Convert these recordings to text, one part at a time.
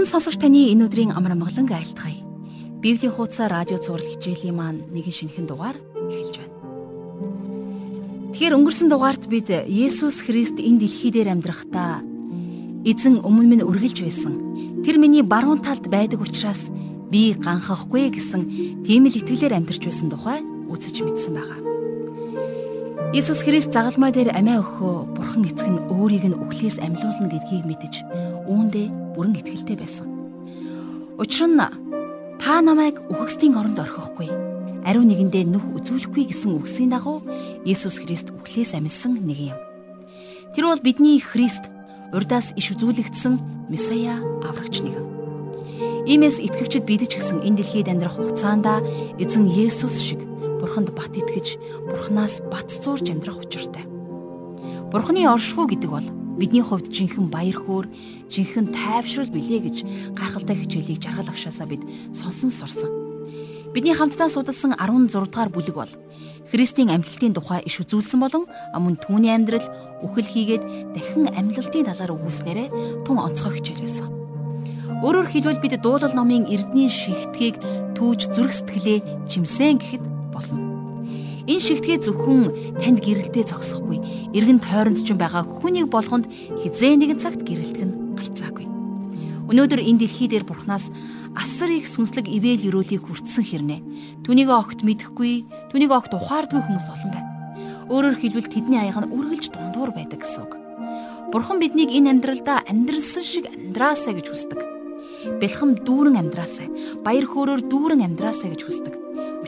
Ирхэм сонсогч таны энэ өдрийн амар амгаланг айлтгая. Библийн хуудас радио цаурал хичээлийн маань нэгэн шинэхэн дугаар эхэлж байна. Тэгэхээр өнгөрсөн дугаарт бид Есүс Христ энэ дэлхий дээр амьдрахдаа эзэн өмнө минь үргэлж байсан. Тэр миний баруун талд байдаг учраас би ганхахгүй гэсэн тийм л итгэлээр амьдарч байсан тухай үзэж мэдсэн байгаа. Иесус Христ загалмай дээр амиа өгөхөө Бурхан эцэг нь өөрийг нь үхлээс амьлуулна гэдгийг мэдэж үүндээ бүрэн итгэлтэй байсан. Учир нь та намайг үхэгсдийн оронд орхихгүй. Ариун нэгэндээ нүх үзүүлэхгүй гэсэн үгсийн дагуу Иесус Христ үхлээс амьсан нэг юм. Тэр бол бидний Христ урдаас иш үзүүлэгдсэн Месая аврагч нэгэн. Иймээс итгэгчд бид ч гэсэн энэ дэлхийд амьдрах хугацаанд эзэн Есүс шиг бурханд бат итгэж бурханаас бат зуурж амьдрах учиртай. Бурханы оршихуй гэдэг бол бидний хувьд жинхэнэ баяр хөөр, жинхэнэ тайвшрал билээ гэж гайхалтай хичээлийг жаргал агшаасаа бид сонсон сурсан. Бидний хамтдаа судалсан 16 дугаар бүлэг бол Христийн амьдлтын тухай иш үзүүлсэн болон мөн түүний амьдрал үхэл хийгээд дахин амьдлтын талаар өгүүлснээрээ тун онцгой хичээл байсан. Өөрөөр хэлбэл бид дуулал номын эрдний шигтгийг түүж зүрх сэтгэлээ чимсэн гэхэд болно. Энэ шигтгээ зөвхөн танд гэрэлтэй зогсохгүй. Иргэн тойронд ч байгаа хүнийг болгонд хизээ нэгэн цагт гэрэлтэх нь гарцаагүй. Өнөөдөр энэ дэлхий дээр Бурханаас асар их сүнслэг ивэл өрөөлийг хүртсэн хэрнээ. Түүнийг огт мэдэхгүй, түүнийг огт ухаардгүй хүмүүс олон байна. Өөрөөр хэлбэл тэдний аяга нь үргэлж дундуур байдаг гэсэн үг. Бурхан биднийг энэ амьдралдаа амьдралсан шиг амьдраасаа гэж хүсдэг. Бэлхэм дүүрэн амьдраасаа, баяр хөөрөөр дүүрэн амьдраасаа гэж хүсдэг.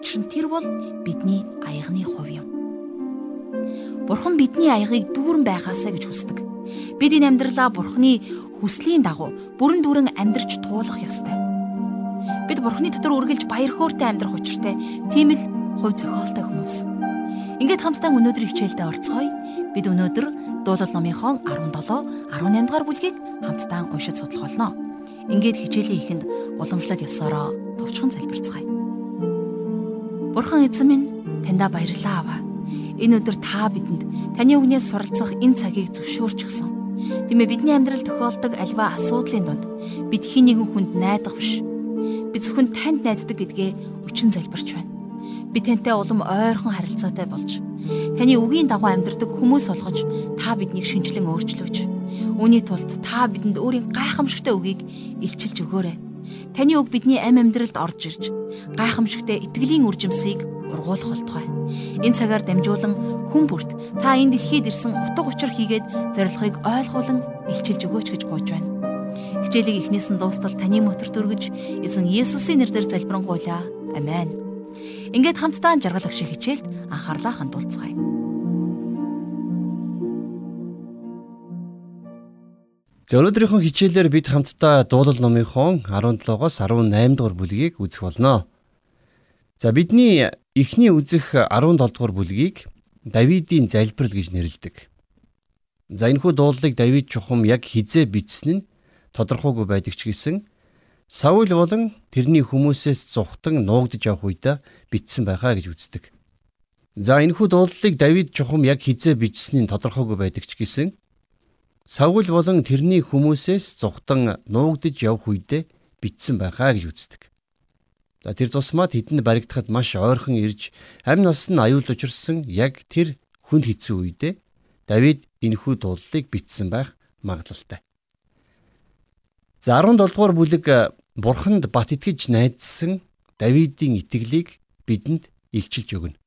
Учир нь тэр бол бидний аягны хувь юм. Бурхан бидний аягыг дүүрэн байгаасаа гэж хүсдэг. Бид энэ амьдралаа Бурханы хүслийн дагуу бүрэн дүүрэн амьдрч туулах ёстой. Бид Бурханы дотор үргэлж баяр хөөртэй амьдрах учиртай тийм л хувь зохиолтой хүмүүс. Ингээд хамтдаа өнөөдөр хичээлдээ орцгоё. Бид өнөөдөр дуулал номынхон 17, 18 дугаар бүлгийг хамтдаа уншиж судлах болно. Ингээд хичээлийн ихэнд уламжлал ёсороо товчхон залбирцгаая. Бурхан эзэн минь таньда баярлалаа аваа. Энэ өдөр та бидэнд таны үгнээс суралцах энэ цагийг зөвшөөрч өгсөн. Тиймээ бидний амьдрал тохиолдог альва асуудлын дунд бид хин нэгэн хүнд найдах биш. Би зөвхөн танд найддаг гэдгээ өчн залбирч байна. Би тантай улам ойрхон харилцаатай болж таны үгийн дагуу амьдрдаг хүмүүс болгож та биднийг шинчлэн өөрчлөөч. Үүний тулд та бидэнд өөрийн гайхамшигтай үгийг илчилж өгөөрэй. Таны үг бидний амь амьдралд орж ирж гайхамшигтай итгэлийн үржимсийг ургуулах болтугай. Энэ цагаар дамжуулан хүн бүрт та энэ дэлхийд ирсэн утга учир хийгээд зорилгыг ойлгуулан илчилж өгөөч гэж гуйж байна. Хичээлийг эхнээс нь дуустал таны мотор дүргэж эзэн Есүсийн нэрээр залбирanгуйлаа. Амен. Ингээд хамтдаа жаргал агшиг хичээлд анхаарлаа хандуулцгаая. За өнөөдрийнхөө хичээлээр бид хамтдаа дуулал номынхон 17-оос 18 дугаар бүлгийг үзэх болно. За бидний эхний үзэх 17 дугаар бүлгийг Давидын залбирал гэж нэрлэдэг. За энэхүү дуулалыг Давид чухам яг хизээ бичсэн нь тодорхойгүй байдаг ч гэсэн Саул болон тэрний хүмүүсээс зүхтан нуугдж явах үед бичсэн байхаа гэж үздэг. За энэхүү дуулалыг Давид чухам яг хизээ бичсэний тодорхойгүй байдаг ч гэсэн Саул болон тэрний хүмүүсээс зүхтан нуугдж явх үедээ битсэн байхаа гэж үздэг. За тэр тусмаад хэдэнд баригдахад маш ойрхон ирж амь нас нь аюул учирсан яг тэр хүнд хэцүү үедээ Давид энэхүү дуулалыг битсэн байх магадлалтай. За 17 дугаар бүлэг Бурханд бат итгэж найдсан Давидын итгэлийг бидэнд илчилж өгнө.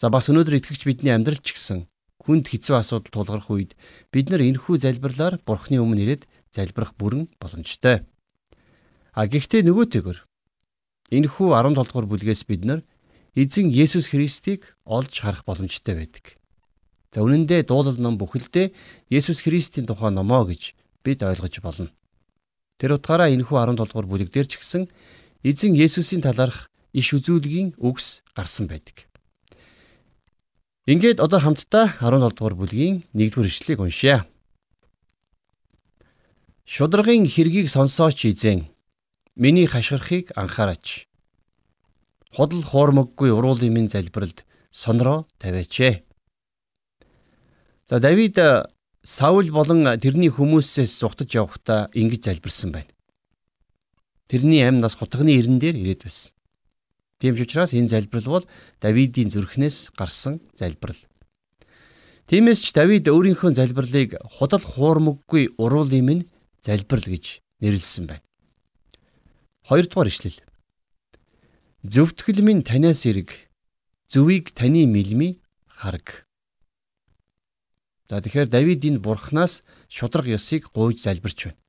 За бас өнөөдөр итгэгч бидний амьдрал ч гэсэн хүнд хэцүү асуудал тулгарх үед бид нар энэхүү залбирлаар Бурхны өмнө ирээд залбирах бүрэн боломжтой. А гэхдээ нөгөөтэйгөр энэхүү 17 дугаар бүлгээс бид нар эзэн Есүс Христийг олж харах боломжтой байдаг. За үнэн дээр дуулал ном бүхэлдээ Есүс Христийн тухай номоо гэж бид ойлгож болно. Тэр утгаараа энэхүү 17 дугаар бүлэг дээр ч гэсэн эзэн Есүсийн талаарх иш үзүүлгийн үгс гарсан байдаг. Ингээд одоо хамтдаа 17 дугаар бүлгийн 1-р ишлэгийг уншъя. Шударгын хэргийг сонсооч эзэн. Миний хашгирахыг анхаараач. Худал хуурмаггүй уруулын минь залбиралд сонроо тавиач. За Давид Саул болон тэрний хүмүүсээс зугтаж явахдаа ингэж залбирсан байна. Тэрний амь нас хутганы ирэн дээр ирээд байсан. Тийм ч учраас энэ залбирал бол Давидын зүрхнээс гарсан залбирал. Тиймээс ч Давид өөрийнхөө залбирлыг худал хуурмаггүй уруулын минь залбирал гэж нэрлсэн байна. Хоёрдугаар ишлэл. Зөвтгөл минь танаас ирэг. Зүвийг таны мэлми хараг. За тэгэхээр Давид энэ бурхнаас шудраг ёсыг гуйж залбирч байна.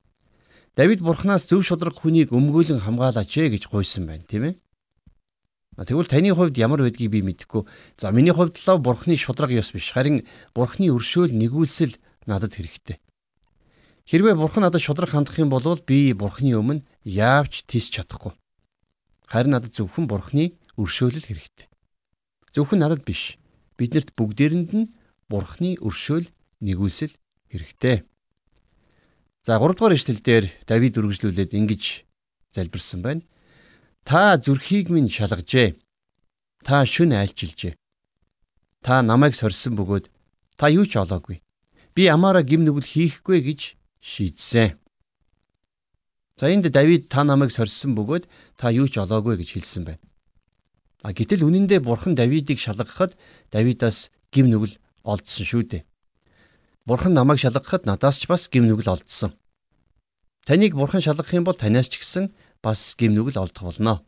Давид бурхнаас зөв шудраг хүнийг өмгөөлөн хамгаалаач ээ гэж гуйсан байна, тийм ээ? Тэгвэл таны хувьд ямар байдгийг би мэдэхгүй. За миний хувьд л бурхны шудраг ёс биш. Харин бурхны өршөөл нэгүүлсэл надад хэрэгтэй. Хэрвээ бурхан надад шудраг хандах юм бол би бурхны өмнө яавч тийс чадахгүй. Харин надад зөвхөн бурхны өршөөлөл хэрэгтэй. Зөвхөн надад биш. Биднэрт бүгдээрэнд нь бурхны өршөөл нэгүүлсэл хэрэгтэй. За 3 дугаар ишлэл дээр Давид үргэлжлүүлээд ингэж залбирсан байна. Та зүрхийг минь шалгажээ. Та шүн айлчилжээ. Та намайг сорьсон бөгөөд та юу ч олоогүй. Би амаараа гим нүгэл хийхгүй гэж шийдсэн. За энд Давид та намайг сорьсон бөгөөд та юу ч олоогүй гэж хэлсэн байна. А гэтэл үнэндээ бурхан Давидыг шалгахад Давидаас гим нүгэл олдсон шүү дээ. Бурхан намайг шалгахад надаас ч бас гим нүгэл олдсон. Таныг бурхан шалгах юм бол танаас ч гэсэн бас гимнүгэл олдох болно.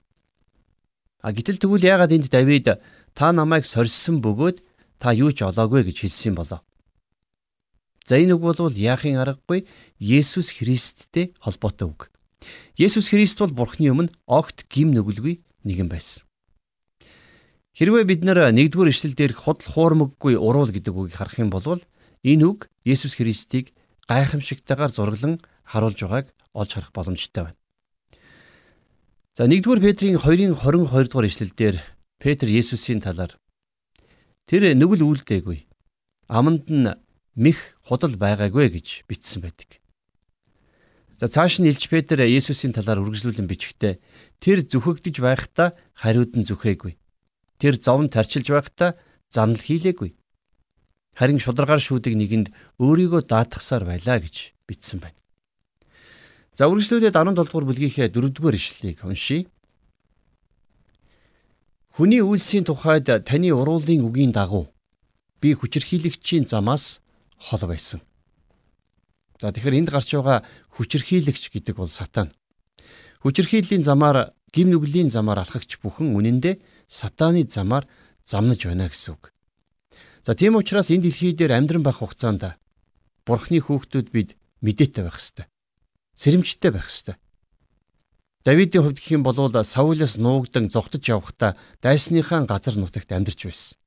А гэтэл тэгвэл яагаад энд Давид та намайг сорьсон бөгөөд та юу ч олоогүй гэж хэлсэн болоо. За энэ үг бол яахын аргагүй Есүс Христтэй холбоотой үг. Есүс Христ бол Бурхны өмнө огт гим нүгэлгүй нэгэн байсан. Хэрвээ бид нэр нэгдүгээр ишлэл дээр худал хуурмаггүй уруул гэдэг үгийг харах юм бол энэ үг Есүс Христийг гайхамшигтайгаар зураглан харуулж байгааг олж харах боломжтой байна. За 1-р Петрийн 2-ын 22 дугаар ишлэлдэр Петр Есүсийн талаар тэр нүгэл үлдээгүй. Аманд нь мэх худал байгаагүй гэж бичсэн байдаг. За цааш нь Илж Петр Есүсийн талаар үргэлжлүүлэн бичгтээ тэр зүхэгдэж байхдаа хариуд нь зүхээгүй. Тэр зовн тарчилж байхдаа занал хийлээгүй. Харин шударгаар шүүдэг нэгэнд өөрийгөө даатгасаар байлаа гэж бичсэн байна. За үргэлжлүүлээд 17 дугаар бүлгийнхээ 4 дугаар ишлэлийг уншийе. Хүний үйлсийн тухайд таны уруулын үгийн дагуу би хүчирхийлэгчийн замаас хол байсан. За тэгэхээр энд гарч байгаа хүчирхийлэгч гэдэг бол сатан. Хүчирхийллийн замаар гим нүглийн замаар алхагч бүхэн үнэндээ сатааны замаар замнаж байна гэсэн үг. За тийм учраас энэ дэлхий дээр амьдран байх хугацаанд Бурхны хүүхдүүд бид мэдээтэй байх ёстой сэрэмжтэй байх ёстой. Давидын хувьд гэх юм бол Саулаас нуугдан зогтож явхдаа дайсныхаа газар нутагт амьдарч байсан.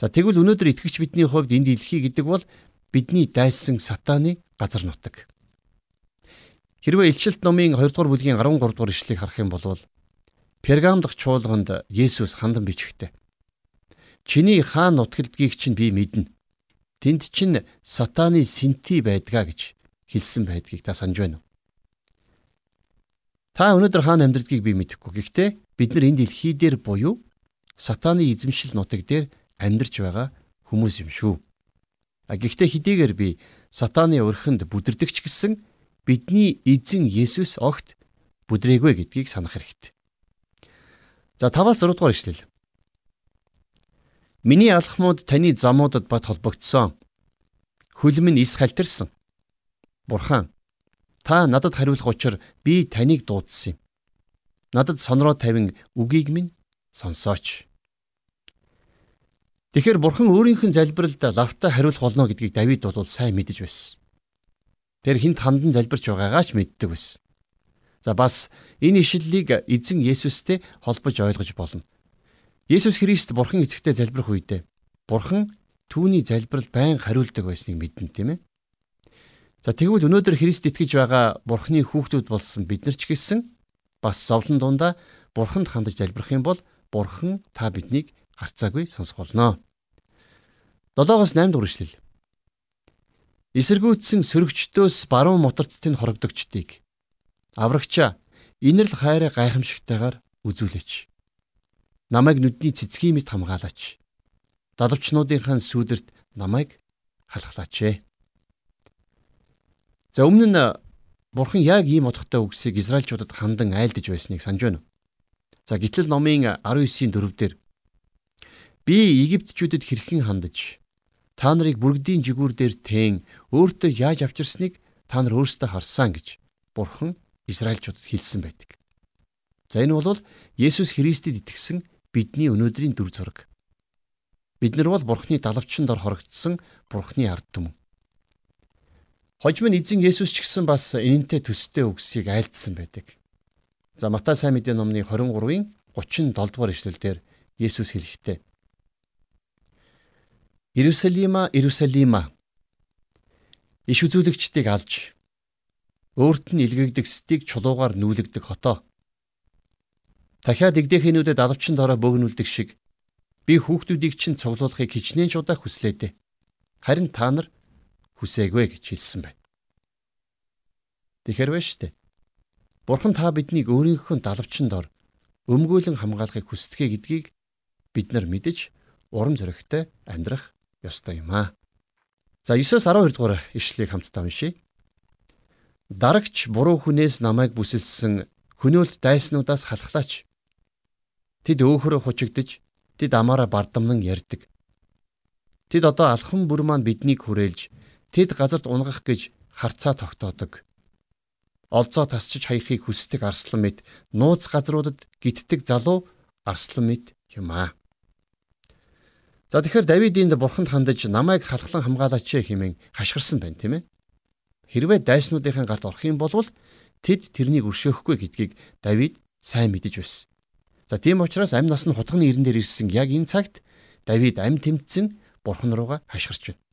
За тэгвэл өнөөдөр итгэгч бидний хувьд энэ дэлхий гэдэг бол бидний дайсан сатааны газар нутаг. Хэрвээ Илчилт номын 2 дугаар бүлгийн 13 дугаар ишлэгийг харах юм бол Пергам дахь чуулганд Есүс хандан бичгтээ. Чиний хаан нутгалдгийг чинь би мэднэ. Тэнд чинь сатааны синти байдгаа гэж хэлсэн байдгийг та санаж байна уу? Та өнөөдөр хаана амьдрдгийг би мэдэхгүй. Гэхдээ бид нар энэ дэлхий дээр буюу сатааны эзэмшил нутаг дээр амьдарч байгаа хүмүүс юм шүү. А гэхдээ хэдийгээр би сатааны өрхөнд бүдэрдэгч гисэн бидний эзэн Есүс огт бүдрээгүй гэдгийг санах хэрэгтэй. За 5-аас 6 дугаар ишлэл. Миний алхмууд таны замуудад бат холбогдсон. Хөлм нь ис халтарсан. Бурхан та надад хариулах учир би таныг дуудсан юм. Надад сонроо тавин үгийг минь сонсооч. Тэгэхэр бурхан өөрийнх нь залбиралд лавтаа хариулах болно гэдгийг Давид бол сайн мэдэж байсан. Тэр хинт хандан залбирч байгаагаа ч мэддэг байсан. За бас энэ ишлэлийг эзэн Есүстэй холбож ойлгож болно. Есүс Христ бурхан эцэгтэй залбирх үедээ бурхан түүний залбирал байн хариулдаг байсныг мэднэ тийм ээ. За тэгвэл өнөөдөр Христ итгэж байгаа Бурхны хүүхдүүд болсон бид нар ч гэсэн бас зовлон дундаа Бурханд хандаж залбирх юм бол Бурхан та биднийг гарцаагүй сонсох болно. 7-оос 8 дугаар ишлэл. Эсэргүүцсэн сөрөгчдөөс баруун мотортт нь хорогдогчдыг аврагчаа инэрл хайраа гайхамшигтайгаар үзүүлээч. Намайг нүдний цэцгийн мэт хамгаалаач. Далавчнуудынхаа сүудэрт намайг халахлаач. За өмнө нь Бурхан яг ийм утгатай үгсийг Израильчуудад хандан айлдаж байсныг санаж байна уу? За гитлэл номын 19-ийн 4 дээр би Египтчүүдэд хэрхэн хандаж та нарыг бүргэдийн жигүүр дээр teen өөртөө яаж авчирсныг та нар өөрсдөө харсан гэж Бурхан Израильчуудад хэлсэн байдаг. За энэ бол Есүс Христэд итгэсэн бидний өнөөдрийн дүр зураг. Бид нар бол Бурханы далавчсан дор хорогдсон Бурханы ард түмэн. Хожим нь эзэн Есүс ч гэсэн бас энэнтэй төстэй үгсийг айлдсан байдаг. За Матай сайн мэдээ номны 23-ын 37 дугаар ишлэлдэр Есүс хэлэхдээ Иерусалима Иерусалима иш үзүүлэгчдийг алж өөрт нь илгээгдэг стыг чулуугаар нүүлгдэг хотоо Дахиад игдэхэнүүдэд алавчин дорой бөөгнүүлдэг шиг би хүүхдүүдийг чинь цуглуулахыг хичнээн ч удаа хүслээдээ. Харин та нар хүсээгүй гэж хэлсэн байна. Тэгэхэр шүү дээ. Бурхан та биднийг өөрийнхөө далавчин дор өмгөөлөн хамгаалахыг хүсдэгэ гэдгийг бид нар мэдэж урам зоригтой амьдрах ёстой юм аа. За 9-оос 12 дугаар ишлэлийг хамтдаа уншийе. Дарагч буруу хүнээс намайг бүсэлсэн хөнөөлт дайснуудаас халахлаач. Тэд өөхөрөө хучигдж, тэд амаараа бардамнан ярддаг. Тэд одоо алхам бүр маань биднийг хүрээлж, тэд газарт унгах гэж харцаа тогтоодог. Олзоо тасчиж хаяхыг хүсдэг арслан мэд нууц газруудад гитдэг залуу арслан мэд юм аа. За тэгэхээр Давид энд бурханд хандаж намайг халахлан хамгаалаач хэмээн хашгирсан байна тийм ээ. Хэрвээ дайснуудын гарт орох юм бол тэд тэрнийг өршөөхгүй гэдгийг Давид сайн мэдэж байсан. За тийм учраас амь нас нь хутганы ирэн дээр ирсэн яг энэ цагт Давид амь тэмцэн бурхан руугаа хашгирч байна.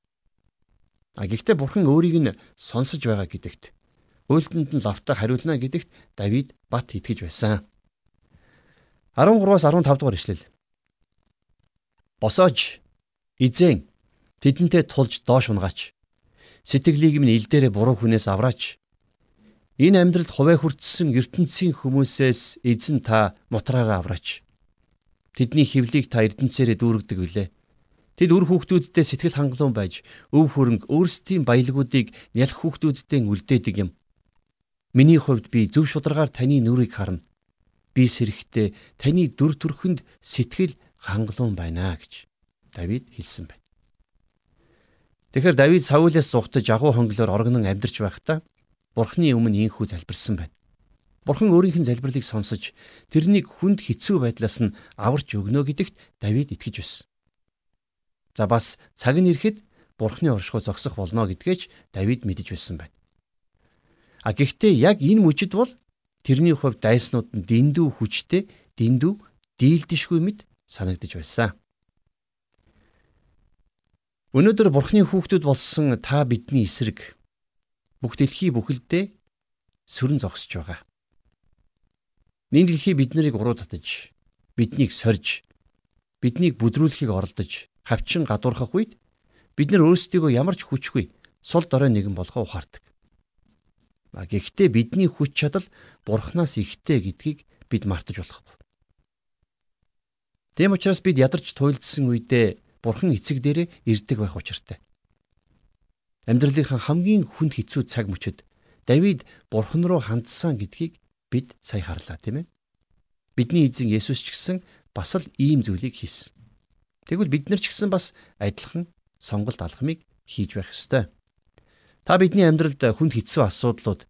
А гэхдээ бурхан өөрийг нь сонсож байгаа гэдэгт үйлдэнд нь лавтаа хариулна гэдэгт Давид бат итгэж байсан. 13-аас 15 дугаар ишлэл. Босоож эзэн тэдэнтэй тулж доош унгаач. Сэтгэлийг минь ил дээрээ буруу хүнээс авраач. Энэ амьдралд хуваа хүртсэн ертөнцийн хүмүүсээс эзэн та мутраараа авраач. Тэдний хөвлийг та эрдэнцээрээ дүүргдэг билээ. Тэд үр хүүхдүүддээ сэтгэл хангалуун байж өв хөрөнгө өөрсдийн баялагуудыг нялх хүүхдүүддээ үлдээдэг юм. Миний хувьд би зөв шударгаар таны нүрийг харна. Би сэрэхдээ таны дүр төрхөнд сэтгэл хангалуун байна гэж Давид хэлсэн байна. Тэгэхээр Давид Саулаас зугтаж агуу хонглоор оргонон амьдарч байхдаа Бурхны өмнө инхүү залбирсан байна. Бурхан өөрийнх нь залбирлыг сонсож тэрнийг хүнд хэцүү байдлаас нь аварч өгнө гэдэгт Давид итгэж байсан. За бас цаг нь ирэхэд Бурхны оршихуй зогсох болно гэдгээч Давид мэдэж байсан байна. А гэхдээ яг энэ мөчид бол тэрний хувьд дайснууд нь дэндүү хүчтэй, дэндүү дийлдэшгүй мэд санагдаж байсан. Өнөөдөр Бурхны хүүхдүүд болсон та бидний эсрэг бүх дэлхий бүхэлдээ сүрэн зогсож байгаа. Нэг дэлхий бид нарыг уруу татаж, биднийг сорж, биднийг бүдрүүлэхийг оролдож, хавчин гадуурхах үед бид нар өөрсдийгөө ямар ч хүчгүй сул дорой нэгэн болгоо ухаардаг. Гэхдээ бидний хүч чадал бурхнаас ихтэй гэдгийг бид мартаж болохгүй. Тэм учраас бид ядарч туйлдсан үедээ бурхан эцэг дээрээ ирдэг байх учиртай. Амьдралынхаа хамгийн хүнд хэцүү цаг мөчид Давид Бурхан руу хандсан гэдгийг бид сая харлаа тийм ээ. Бидний эзэн Есүс ч гэсэн бас л ийм зүйлийг хийсэн. Тэгвэл бид нар ч гэсэн бас адилхан сонголт алхмыг хийж байх ёстой. Та бидний амьдралд хүнд хэцүү асуудлууд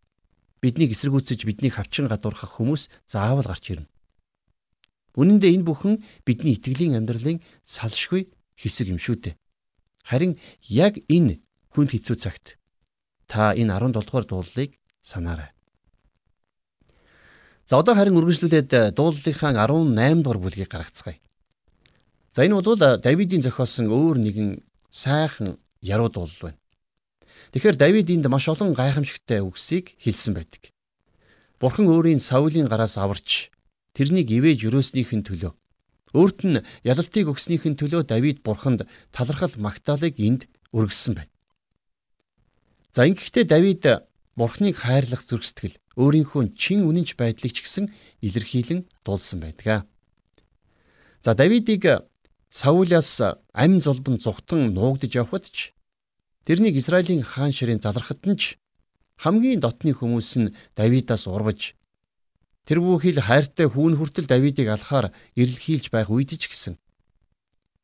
биднийг эсэргүүцэж биднийг хавчин гадуурхах хүмүүс заавал гарч ирнэ. Үнэн дээр энэ бүхэн бидний итгэлийн амьдралын салшгүй хэсэг юм шүү дээ. Харин яг энэ хүнд хэцүү цагт та энэ 17 дугаар дуулалыг санаарай. За одоо харин үргэлжлүүлээд дуулалынхаа 18 дугаар бүлгийг гаргацгаая. За энэ бол Давидын зохиосон өөр нэгэн сайхан яруу дуулал байна. Тэгэхээр Давид энд маш олон гайхамшигтай үгсийг хэлсэн байдаг. Бурхан өөрийн Саулийн гараас аварч тэрнийг ивэж өрөөснийхэн төлөө өөрт нь ялалтыг өгснийхэн төлөө Давид Бурханд талархал магтаалыг энд өргөссөн байна. За ингэхдээ Давид Бурхныг хайрлах зүрх сэтгэл өөрийнхөө чин үнэнч байдлыг ч гэсэн илэрхийлэн дуулсан байдаг. За Давидыг Саулаас амь золбон зүхтан нуугдж явхад ч тэрнийг Израилийн хаан ширээн залрахад нь ч хамгийн дотны хүмүүс нь Давидаас урваж тэр бүхэл хайртай хүүн хүртэл Давидыг алхаар ирэлхийлж байх үед ч гэсэн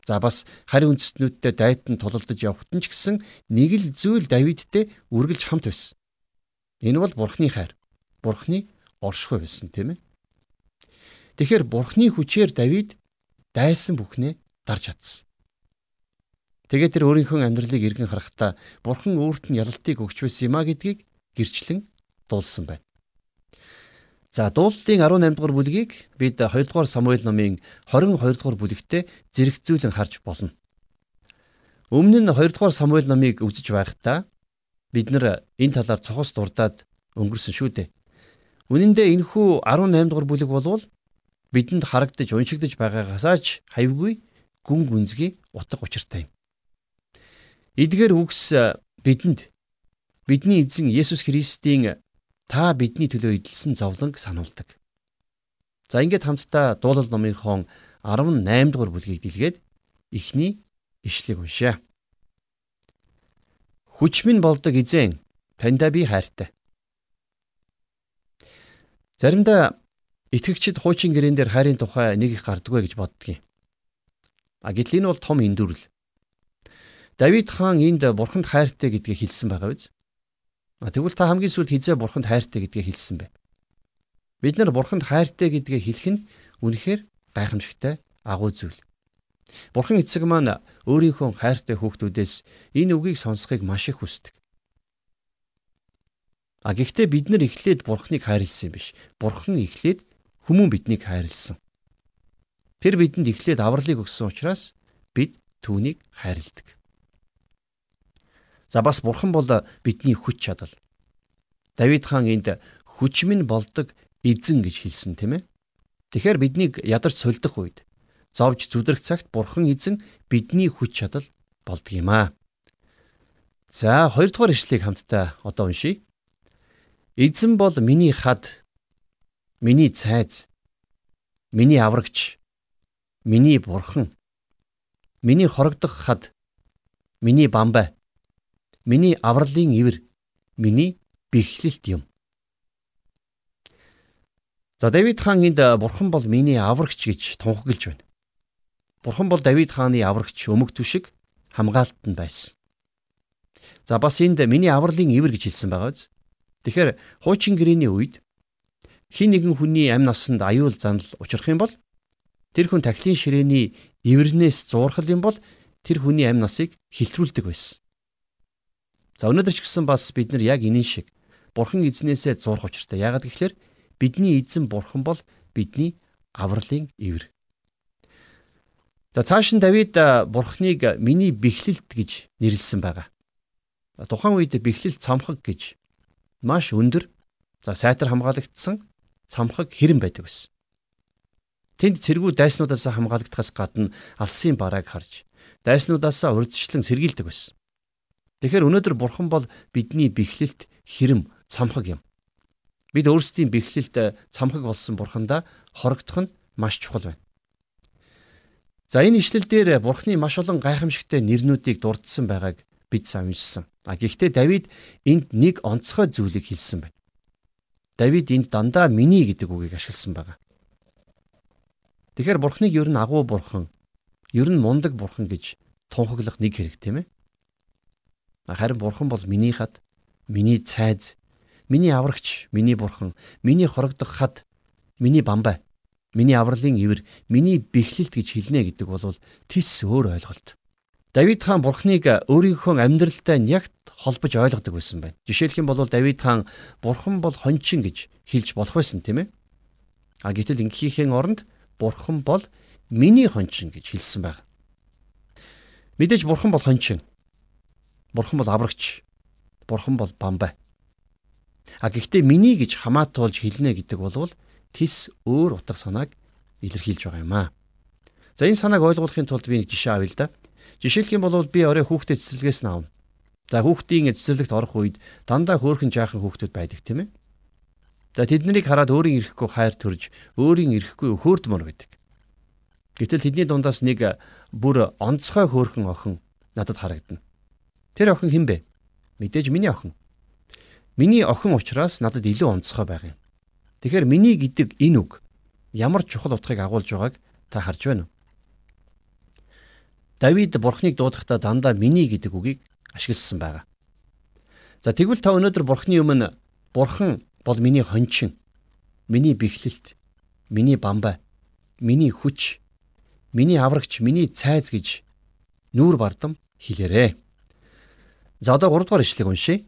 За бас харь үндэстнүүдтэй дайтан тулалдаж явхад нь ч гэсэн нэг л зүйл Давидтэй үргэлж хамт байсан. Энэ бол Бурхны хайр. Бурхны оршихуй байсан тийм ээ. Тэгэхээр Бурхны хүчээр Давид дайсан бүхнээ дарж чадсан. Тэгээд тэр өөрийнхөө амьдралыг эргэн харахтаа Бурхан өөрт нь ялалтыг өгч байсан юм а гэдгийг гэрчлэн дуулсан байна. За дуулалтын 18 дугаар бүлгийг бид 2 дугаар Самуэль номын 22 дугаар бүлэгтээ зэрэгцүүлэн харж болно. Өмнө нь 2 дугаар Самуэль номыг үзэж байхдаа бид нар энэ талаар цохос дурдаад өнгөрсөн шүү дээ. Үнэн дээр энэхүү 18 дугаар бүлэг болвол бидэнд харагдаж уншигдаж байгаагасаа ч хавьгүй гүн гүнзгий утга учиртай юм. Эдгээр үгс бидэнд бидний эзэн Есүс Христийн та бидний төлөө эдэлсэн зовлонг сануулдаг. За ингээд хамтдаа дуулал номынхон 18 дугаар бүлгийг дэлгээд эхний ишлэгийг уншаа. Хүч минь болдог эзэн таньда би хайртай. Заримдаа итгэгчид хуучин гэрэн дээр хайрын тухай нэг их гардггүй гэж боддгийн. А гэтэл энэ бол том эндүрэл. Давид хаан энд бурханд хайртай гэдгийг хэлсэн байгаа биз? Тэгвэл та хамгийн сүүлд хизээ бурханд хайртай гэдгээ хэлсэн бэ. Бид нар бурханд хайртай гэдгээ хэлэх нь үнэхээр гайхамшигтай агуу зүйл. Бурхан эцэг маань өөрийнхөө хайртай хүүхдүүдээс энэ үгийг сонсохыг маш их хүсдэг. А гэхдээ бид нар эхлээд бурхныг хайрлсан юм биш. Бурхан эхлээд хүмүүн биднийг хайрлсан. Тэр бидэнд эхлээд авралыг өгсөн учраас бид түүнийг хайрладаг. За бас бурхан бол бидний хүч чадал. Давид хаан энд хүч минь болдог эзэн гэж хэлсэн тийм ээ. Тэгэхээр биднийг ядарч сольдох үед зовж зүдрэх цагт бурхан эзэн бидний хүч чадал болдог юм аа. За хоёрдугаар ишлэгийг хамтдаа одоо уншийе. Эзэн бол миний хад, миний цайз, миний аврагч, миний бурхан, миний хорогдох хад, миний бамбай Миний авралын ивэр миний бэхлэлт юм. За Давид хаан энд бурхан бол миний аврагч гэж тунхаглаж байна. Бурхан бол Давид хааны аврагч өмг түшиг хамгаалтанд байсан. За бас энд миний авралын ивэр гэж хэлсэн байгаа биз? Тэгэхээр хуучин гэрээний үед хин нэгэн хүний амь насанд аюул занал учрах юм бол тэр хүн тахилын ширээний ивэрнээс зуурхал юм бол тэр хүний амь насыг хилтрүүлдэг байсан. За өнөөдөр ч гэсэн бас бид нар яг энэ шиг Бурхан эзнээсээ зурх учиртай. Яагаад гэвэл бидний эзэн Бурхан бол бидний авралын ивэр. За цааш нь Давид Бурханыг миний бэхлэлт гэж нэрлсэн байгаа. Тухайн үед бэхлэл цамхаг гэж маш өндөр за сайтар хамгаалагдсан цамхаг хэрэм байдаг байсан. Тэнд цэргүү дайснуудаас хамгаалагдахаас гадна алсын барааг харж дайснуудаас урьдчилан сэргийлдэг байсан. Тэгэхээр өнөөдөр бурхан бол бидний бэхлэлт хэрэм цамхаг юм. Бид өөрсдийн бэхлэлт э, цамхаг болсон бурхандаа хорогдох нь маш чухал байна. За энэ ишлэл дээр бурхны маш олон гайхамшигтай нэрнүүдийг дурдсан байгааг бид сануулсан. А гэхдээ Давид энд нэг онцгой зүйлийг хэлсэн байна. Давид энд дандаа миний гэдэг үгийг ашигласан байгаа. Тэгэхээр бурхныг ер нь агуу бурхан, ер нь мундаг бурхан гэж тунхаглах нэг хэрэг тийм ээ. Харин бурхан бол миний хад, миний цайз, миний аврагч, миний бурхан, миний хорогдох хад, миний бамбай, миний авралын ивэр, миний бэхлэлт гэж хэлнэ гэдэг бол тис өөр ойлголт. Давид хаан бурхныг өөрийнхөө амьдралтай нягт холбож ойлгодог байсан байна. Жишээлх юм бол Давид хаан бурхан бол хончин гэж хэлж болох байсан тийм ээ. А гэтэл ингэхийн оронд бурхан бол миний хончин гэж хэлсэн байна. Мэдээж бурхан бол хончин. Бурхан бол аврагч. Бурхан бол бамбай. А гэхдээ миний гэж хамаатуулж хэлнэ гэдэг бол тис өөр утга санааг илэрхийлж байгаа юм аа. За энэ санааг ойлгохын тулд би нэг жишээ авъя л да. Жишээлх юм бол би орой хүүхдэд цэцэрлэгээс нь авна. За хүүхдийн цэцэрлэгт орох үед дандаа хөөхөн жаахан хүүхдүүд байдаг тийм ээ. За тэднийг хараад өөрийн ирэхгүй хайр төрж, өөрийн ирэхгүй хөөрдмөр байдаг. Гэтэл тэдний дундаас нэг бүр онцгой хөөхөн охин надад харагдана. Тэр охин хэн бэ? Мэдээж миний охин. Миний охин учраас надад илүү онцгой байх юм. Тэгэхээр миний гэдэг энэ үг ямар чухал утгыг агуулж байгааг та харж байна уу? Давид бурхныг дуудахдаа дандаа миний гэдэг үгийг ашигласан байгаа. За тэгвэл та өнөөдөр бурхны өмнө бурхан бол миний хончин, миний бэхлэлт, миний бамбай, миний хүч, миний аврагч, миний цайз гэж нүүр бардам хэлээрээ. За одоо 3 дугаар ишлэгийг уншийе.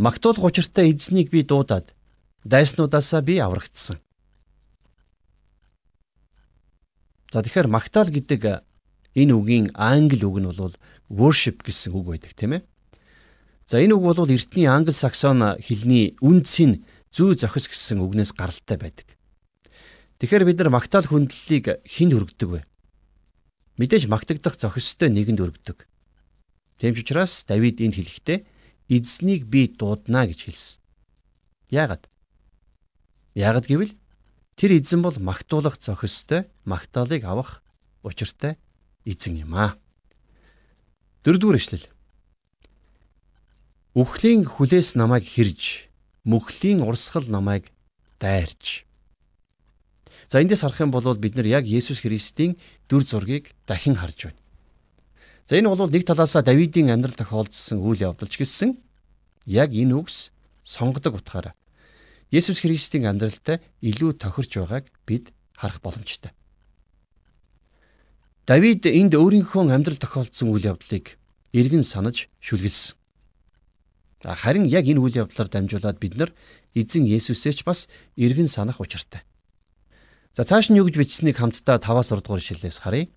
Магтуулах учиртай эзнийг би дуудаад дайснуудаасаа би аврагдсан. За тэгэхээр магтаал гэдэг энэ үгийн англи үг нь бол worship гэсэн үг байдаг тийм ээ. За энэ үг бол эртний англи саксон хэлний үндсийн зүй зохис гэсэн үгнээс гаралтай байдаг. Тэгэхээр бид нар магтаал хүндлэлийг хинд өргөдөг вэ? Мэдээж магтагдах зохистой нэгэнд өргөдөг. Тийм ч учраас Давид энд хэлэхдээ эзнийг би дуудана гэж хэлсэн. Яагаад? Яагаад гэвэл тэр эзэн бол магтуулах зохистой магтаалыг авах учиртай эзэн юм аа. Дөрөвдүгээр эшлэл. Үхлийн хүлээс намайг хэрж, мөхлийн урсгал намайг дайрч. За эндээс харах юм бол бид нар яг Есүс Христийн дүр зургийг дахин харж байна. За энэ бол нэг талаасаа Давидын амьдрал тохиолдсон үйл явдалч гэсэн яг энэ үгс сонгодог утгаараа Есүс Христийн амьдралтай илүү тохирч байгааг бид харах боломжтой. Давид энд өөрийнхөө амьдрал тохиолдсон үйл явдлыг эргэн санаж шүлгэлсэн. Харин яг энэ үйл явдлаар дамжуулаад бид нар эзэн Есүсээ ч бас эргэн санах учиртай. За цааш нь юу гэж бичсэнийг хамтдаа 5-аас 6 дугаар ишлэлээс харъя.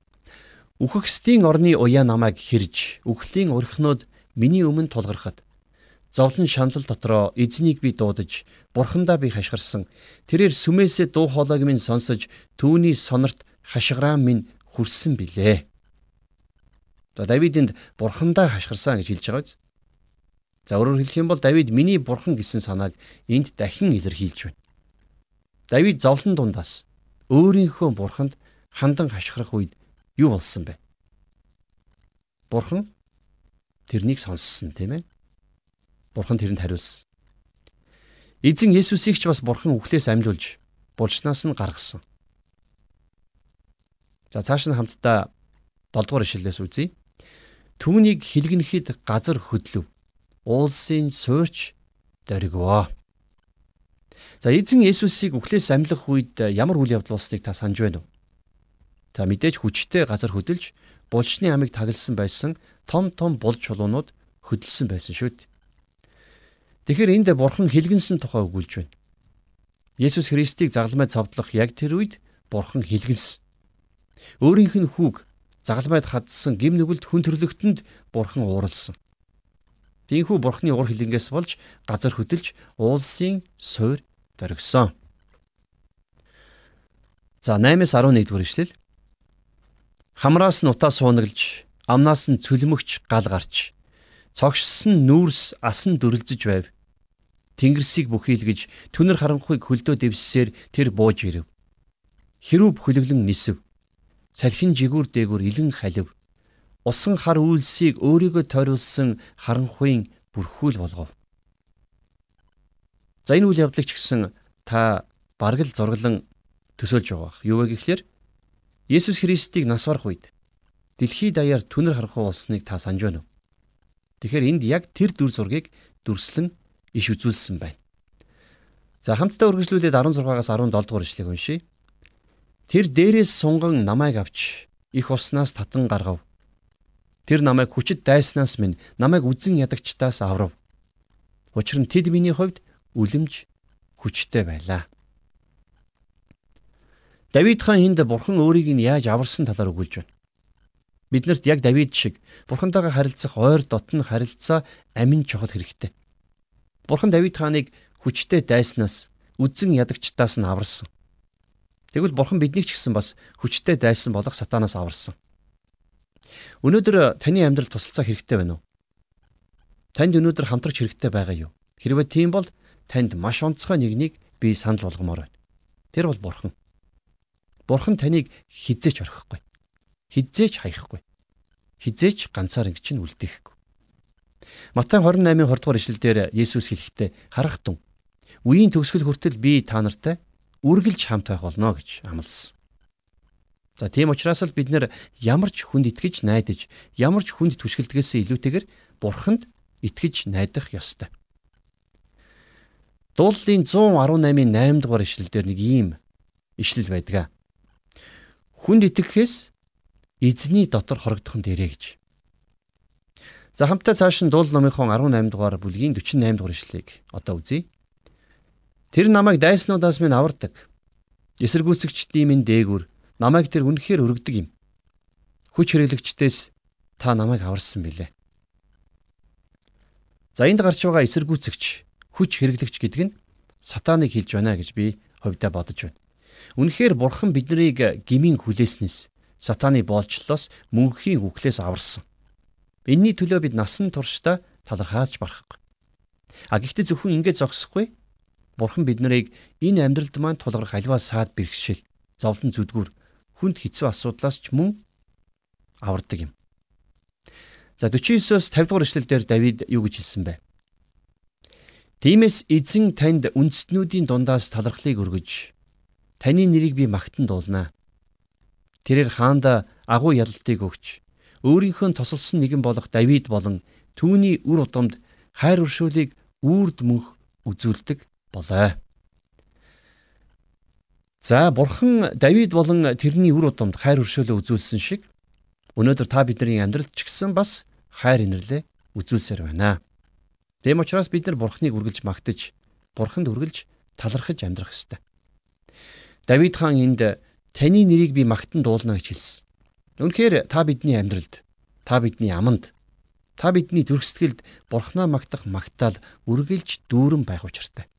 Үхэгсдийн орны уяа намайг хэрж, үхлийн урхинууд миний өмнө тулгархад зовлон шанал дотроо эзнийг би дуудаж, бурхандаа би хашгирсан. Тэрээр сүмээсээ дуу хоолойг минь сонсож, түүний сонорт хашгираа минь хүрсэн билээ. За Давид энд бурхандаа хашгирсан гэж хэлж байгаа биз? За өөрөөр хэлэх юм бол Давид миний бурхан гэсэн санааг энд дахин илэрхийлж байна. Давид зовлон дундаас өөрийнхөө бурханд хандан хашгирах үед юу болсон бэ? Бурхан тэрнийг сонссон тийм ээ. Бурхан тэрэнд хариулсан. Эзэн Есүсийг ч бас бурхан үхлээс амьлуулж булчнаас нь гаргасан. За цааш нь хамтдаа 7 дугаар ишлэлээс үзье. Түүнийг хилгэнхэд газар хөдлөв. Уулсын суурч дөргивөө. За эзэн Есүсийг үхлээс амьлах үед ямар үйл явдал болсныг та санаж байна уу? За мэдээж хүчтэй газар хөдөлж булчны амийг тагласан байсан том том булж чулуунууд хөдөлсөн байсан шүү дээ. Тэгэхээр энд бурхан хилгэнсэн тухай өгүүлж байна. Есүс Христийг загламай цовдлох яг тэр үед бурхан хилгэнсэн. Өөрийнх нь хүүг загалмайд хадсан гим нүгэлт хүн төрлөختөнд бурхан ууралсан. Тийхүү бурхны ур хилэнгээс болж газар хөдөлж уулсын суур дөргсөн. За 8-аас 11 дугаар ишлэл. Хамраас нь утаа суунаглж, амнаас нь цөлмөгч гал гарч, цогшсон нүүрс асан дүрлзэж байв. Тэнгэрсийг бүхийлгэж, түнэр харанхуйг хөлдөө дэвссээр тэр бууж ирэв. Хэрүүб хөлөглөн нисв салхин жигүүр дээгүр илэн халив. Усан хар үйлсийг өөрийгөө тойруулсан харанхуйн бүрхүүл болгов. За энэ үйл явдлыг ч гэсэн та бараг л зураглан төсөөлж байгаа бах. Юу вэ гэхлээр Есүс Христийг нас барах үед дэлхийд даяар түнэр харанхуй болсныг та санаж байна уу? Тэгэхээр энд яг тэр дүр зургийг дүрслэн иш үзүүлсэн байна. За хамтдаа үргэлжлүүлээд 16-аас 17 дугаар ишлэгийг уншийе. Тэр дээрээс сунган намайг авч их уснаас татан гаргав. Тэр намайг хүчит дайснаас минь намайг үзэн ядагчдаас аврав. Учир нь тэд миний хувьд үлэмж хүчтэй байлаа. Давид хаан энд бурхан өөрийг нь яаж аварсан талаар өгүүлж байна. Биднэрт яг Давид шиг бурхантайгаа харилцах ойр дотн харилцаа амин чухал хэрэгтэй. Бурхан Давид хааныг хүчтэй дайснаас үзэн ядагчдаас нь аварсан. Тэгвэл бурхан биднийг ч гэсэн бас хүчтэй дайсан болох сатанаас аварсан. Өнөөдөр таны амьдрал тусалцаа хэрэгтэй байна уу? Танд өнөөдөр хамтрагч хэрэгтэй байгаа юу? Хэрвээ тийм бол танд маш онцгой нэгнийг би санал болгомоор байна. Тэр бол бурхан. Бурхан таныг хизээч орхихгүй. Хизээч хаяхгүй. Хизээч ганцаар ингэж нь үлдээхгүй. Матай 28-ын 20 дугаар ишлэлдэр Есүс хэлэхдээ харах тун. Үеийн төгсгөл хүртэл би та нартай үргэлж хамт байх болно гэж амласан. За тийм учраас л бид нэр ямар ч хүнд итгэж найдаж, ямар ч хүнд түшгэлдгээс илүүтэйгээр Бурханд итгэж найдах ёстой. Дууллын 118-ын 8 дугаар ишлэлдэр нэг ийм ишлэл байдаг. Хүнд итгэхээс эзний дотор хорогдох нь дээрэ гэж. За хамтдаа цааш нь дуул номынхон 18 дугаар бүлгийн 48 дугаар ишлэлийг одоо үзье. Тэр намайг дайснуудаас минь авардаг. Эсэргүүцэгчдийн минь дээгүр намайг тэр үнэхээр өргөдөг юм. Хүч хэрэглэгчдээс та намайг аварсан билээ. За энд гарч байгаа эсэргүүцэгч, хүч хэрэглэгч гэдэг нь сатаныг хэлж байна гэж би хувьдаа бодож байна. Үнэхээр бурхан биднийг гмийн хүлээснээс сатаны боолчлолоос мөнхийн үхлээс аварсан. Энийний төлөө бид насан туршдаа талархааж барахгүй. А гэхдээ зөвхөн ингэж зогсохгүй. Бурхан биднийг энэ амьдралд маань тулгарх альва саад бэрхшээл, зовлон зүдгүр хүнд хэцүү асуудлаас ч мөн авардаг юм. За 49-оос 50 дугаар эшлэлдэр Давид юу гэж хэлсэн бэ? Тиймээс эзэн танд үндэстнүүдийн дундаас талархлыг өргөж таны нэрийг би магтан дуулнаа. Тэрээр хаанда агуу ялалтыг өгч өөрийнхөө тосолсон нэгэн болох Давид болон түүний үр удамд хайр өршөөлийг үрд мөнх үзүүлдэг болоо. За бурхан Давид болон тэрний үр удамд хайр өршөөлөө үзүүлсэн шиг өнөөдөр та бидний амьдралд ч гэсэн бас хайр инэрлээ үзүүлсээр байна. Тэм учраас бид нар бурханыг үргэлж магтаж, бурханд үргэлж талархаж амьдрах ёстой. Давид хаан энд таны нэрийг би магтан дуулна гэж хэлсэн. Үнэхээр та бидний амьдралд, та бидний аманд, та бидний зүрх сэтгэлд бурхнаа магтах магтаал үргэлж дүүрэн байх учиртай.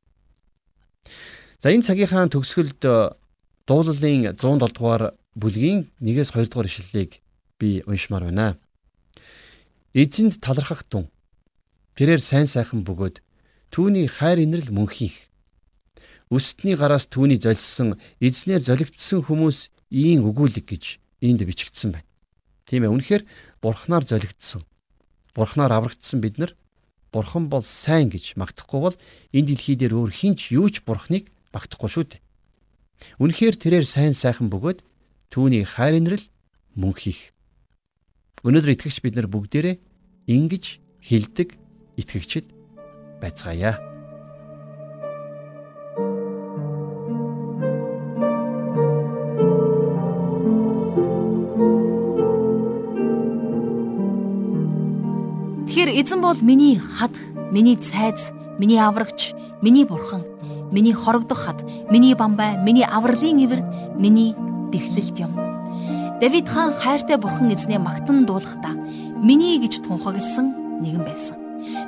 За энэ цагийнхаа төгсгөлд э, дуулалын 107 дугаар бүлгийн 1-ээс 2 дугаар ишлэлийг би уншмаар байна. Эзэнд талархах тун. Тэрээр сайн сайхан бөгөөд түүний хайр инрэл мөнхийх. Өстний гараас түүний золисон эзнэр золигдсон хүмүүс ийн өгүүлэг гэж энд бичигдсэн байна. Тийм ээ үнэхээр бурхнаар золигдсон. Бурхнаар аврагдсан бид нар бурхан бол сайн гэж магтахгүй бол энэ дэлхий дээр өөр хинч юу ч бурхныг багтахгүй шүү дээ. Үнэхээр тэрээр сайн сайхан бөгөөд түүний хайр инрэл мөнхийх. Өнөөдөр итгэгч бид нар бүгдээрээ ингэж хилдэг итгэгчд байцгаая. Тэгэхээр эзэн бол миний хад, миний цайз, миний аврагч, миний бурхан Миний хорогдох хад, миний бамбай, миний авралын ивэр, миний бэхлэлт юм. Давид хаан хайртай бурхан эзнээ магтан дуулахдаа миний гэж тунхагласан нэгэн байсан.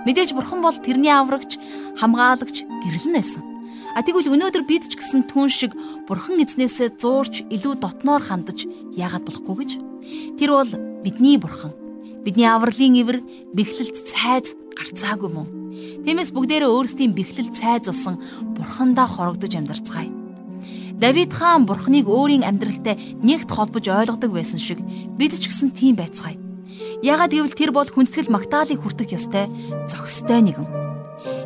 Мэдээж бурхан бол тэрний аврагч, хамгаалагч, гэрэл нь байсан. А тэгвэл өнөөдөр бид ч гэсэн түн шиг бурхан эзнээсээ зуурч илүү дотноор хандаж яагаад болохгүй гэж? Тэр бол бидний бурхан. Бидний авралын ивэр, бэхлэлт цайз гарцаагүй мөн. Тиймээс бүгдээрээ өөрсдийн бэхлэл цайз болсон бурхандаа хорогдож амьдарцгаая. Давид хаан бурхныг өөрийн амьдралтай нэгт холбож ойлгодог байсан шиг бид ч гэсэн тийм байцгаая. Ягаад гэвэл тэр бол хүндэтгэл магтаалыг хүртэх ёстой зохистой нэгэн.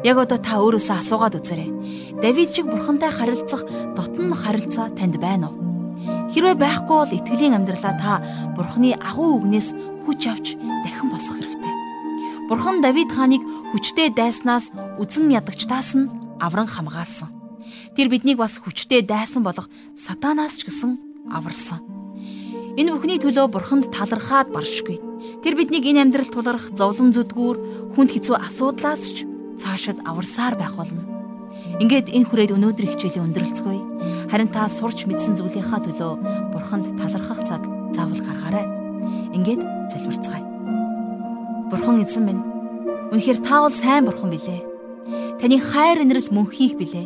Яг одоо та өөрөөсөө асуугаад үзээрэй. Давид шиг бурхантай харилцах дотн харилцаа танд байна уу? Хэрвээ байхгүй бол итгэлийн амьдралаа та бурхны агуу үгнээс хүч авч дахин босгох хэрэгтэй. Бурхан Давид хааныг хүчтэй дайснаас үзэн ядагчтаас нь авран хамгаалсан. Тэр биднийг бас хүчтэй дайсан болох сатанаас ч гэсэн аварсан. Энэ бүхний төлөө Бурханд талархаад баршгүй. Тэр биднийг энэ амьдралд тулгарх зовлон зүдгүүр хүнд хэцүү асуудлаас ч цаашид аварсаар байх болно. Ингээд энэ хүрээд өнөөдөр хичээлийн өндөрлцгөөе. Харин та сурч мэдсэн зүйлийнхаа төлөө Бурханд талархах цаг заавал гаргаарай. Ингээд залбирцгаая. Бурхан эзэн минь. Үнэхээр та бол сайн бурхан билээ. Таны хайр инрэл мөнхийх билээ.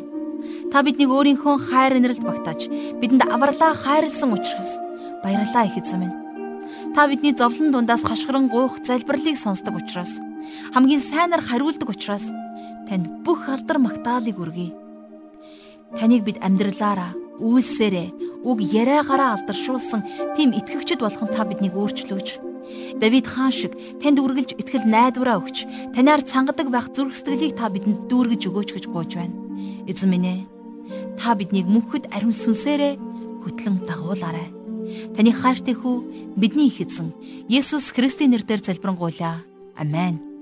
Та биднийг өөрийнхөө хайр инрэлд багтааж бидэнд авралаа хайрлсан учраас баярлалаа их эзэн минь. Та бидний зовлон дундаас хашгиран гуйх залбирлыг сонсдог учраас хамгийн сайнаар хариулдаг учраас танд бүх алдар магтаалыг өргөе. Таныг бид амьдралаараа, үйлсээрээ, үг яриагаараа алдаршуулсан тийм итгэгчд болгон та биднийг өөрчлөөж Давид хаан шиг танд үргэлж итгэл найдвараа өгч танаар цангадаг байх зүрх сэтгэлийг та бидэнд дүүргэж өгөөч гэж гуйж байна. Эзэн минь ээ. Та биднийг мөнхөд ариун сүнсээрээ хөтлөн дагуулаарай. Таны хайртай хүү бидний их эзэн Есүс Христийн нэрээр залбирanгуйлаа. Амен.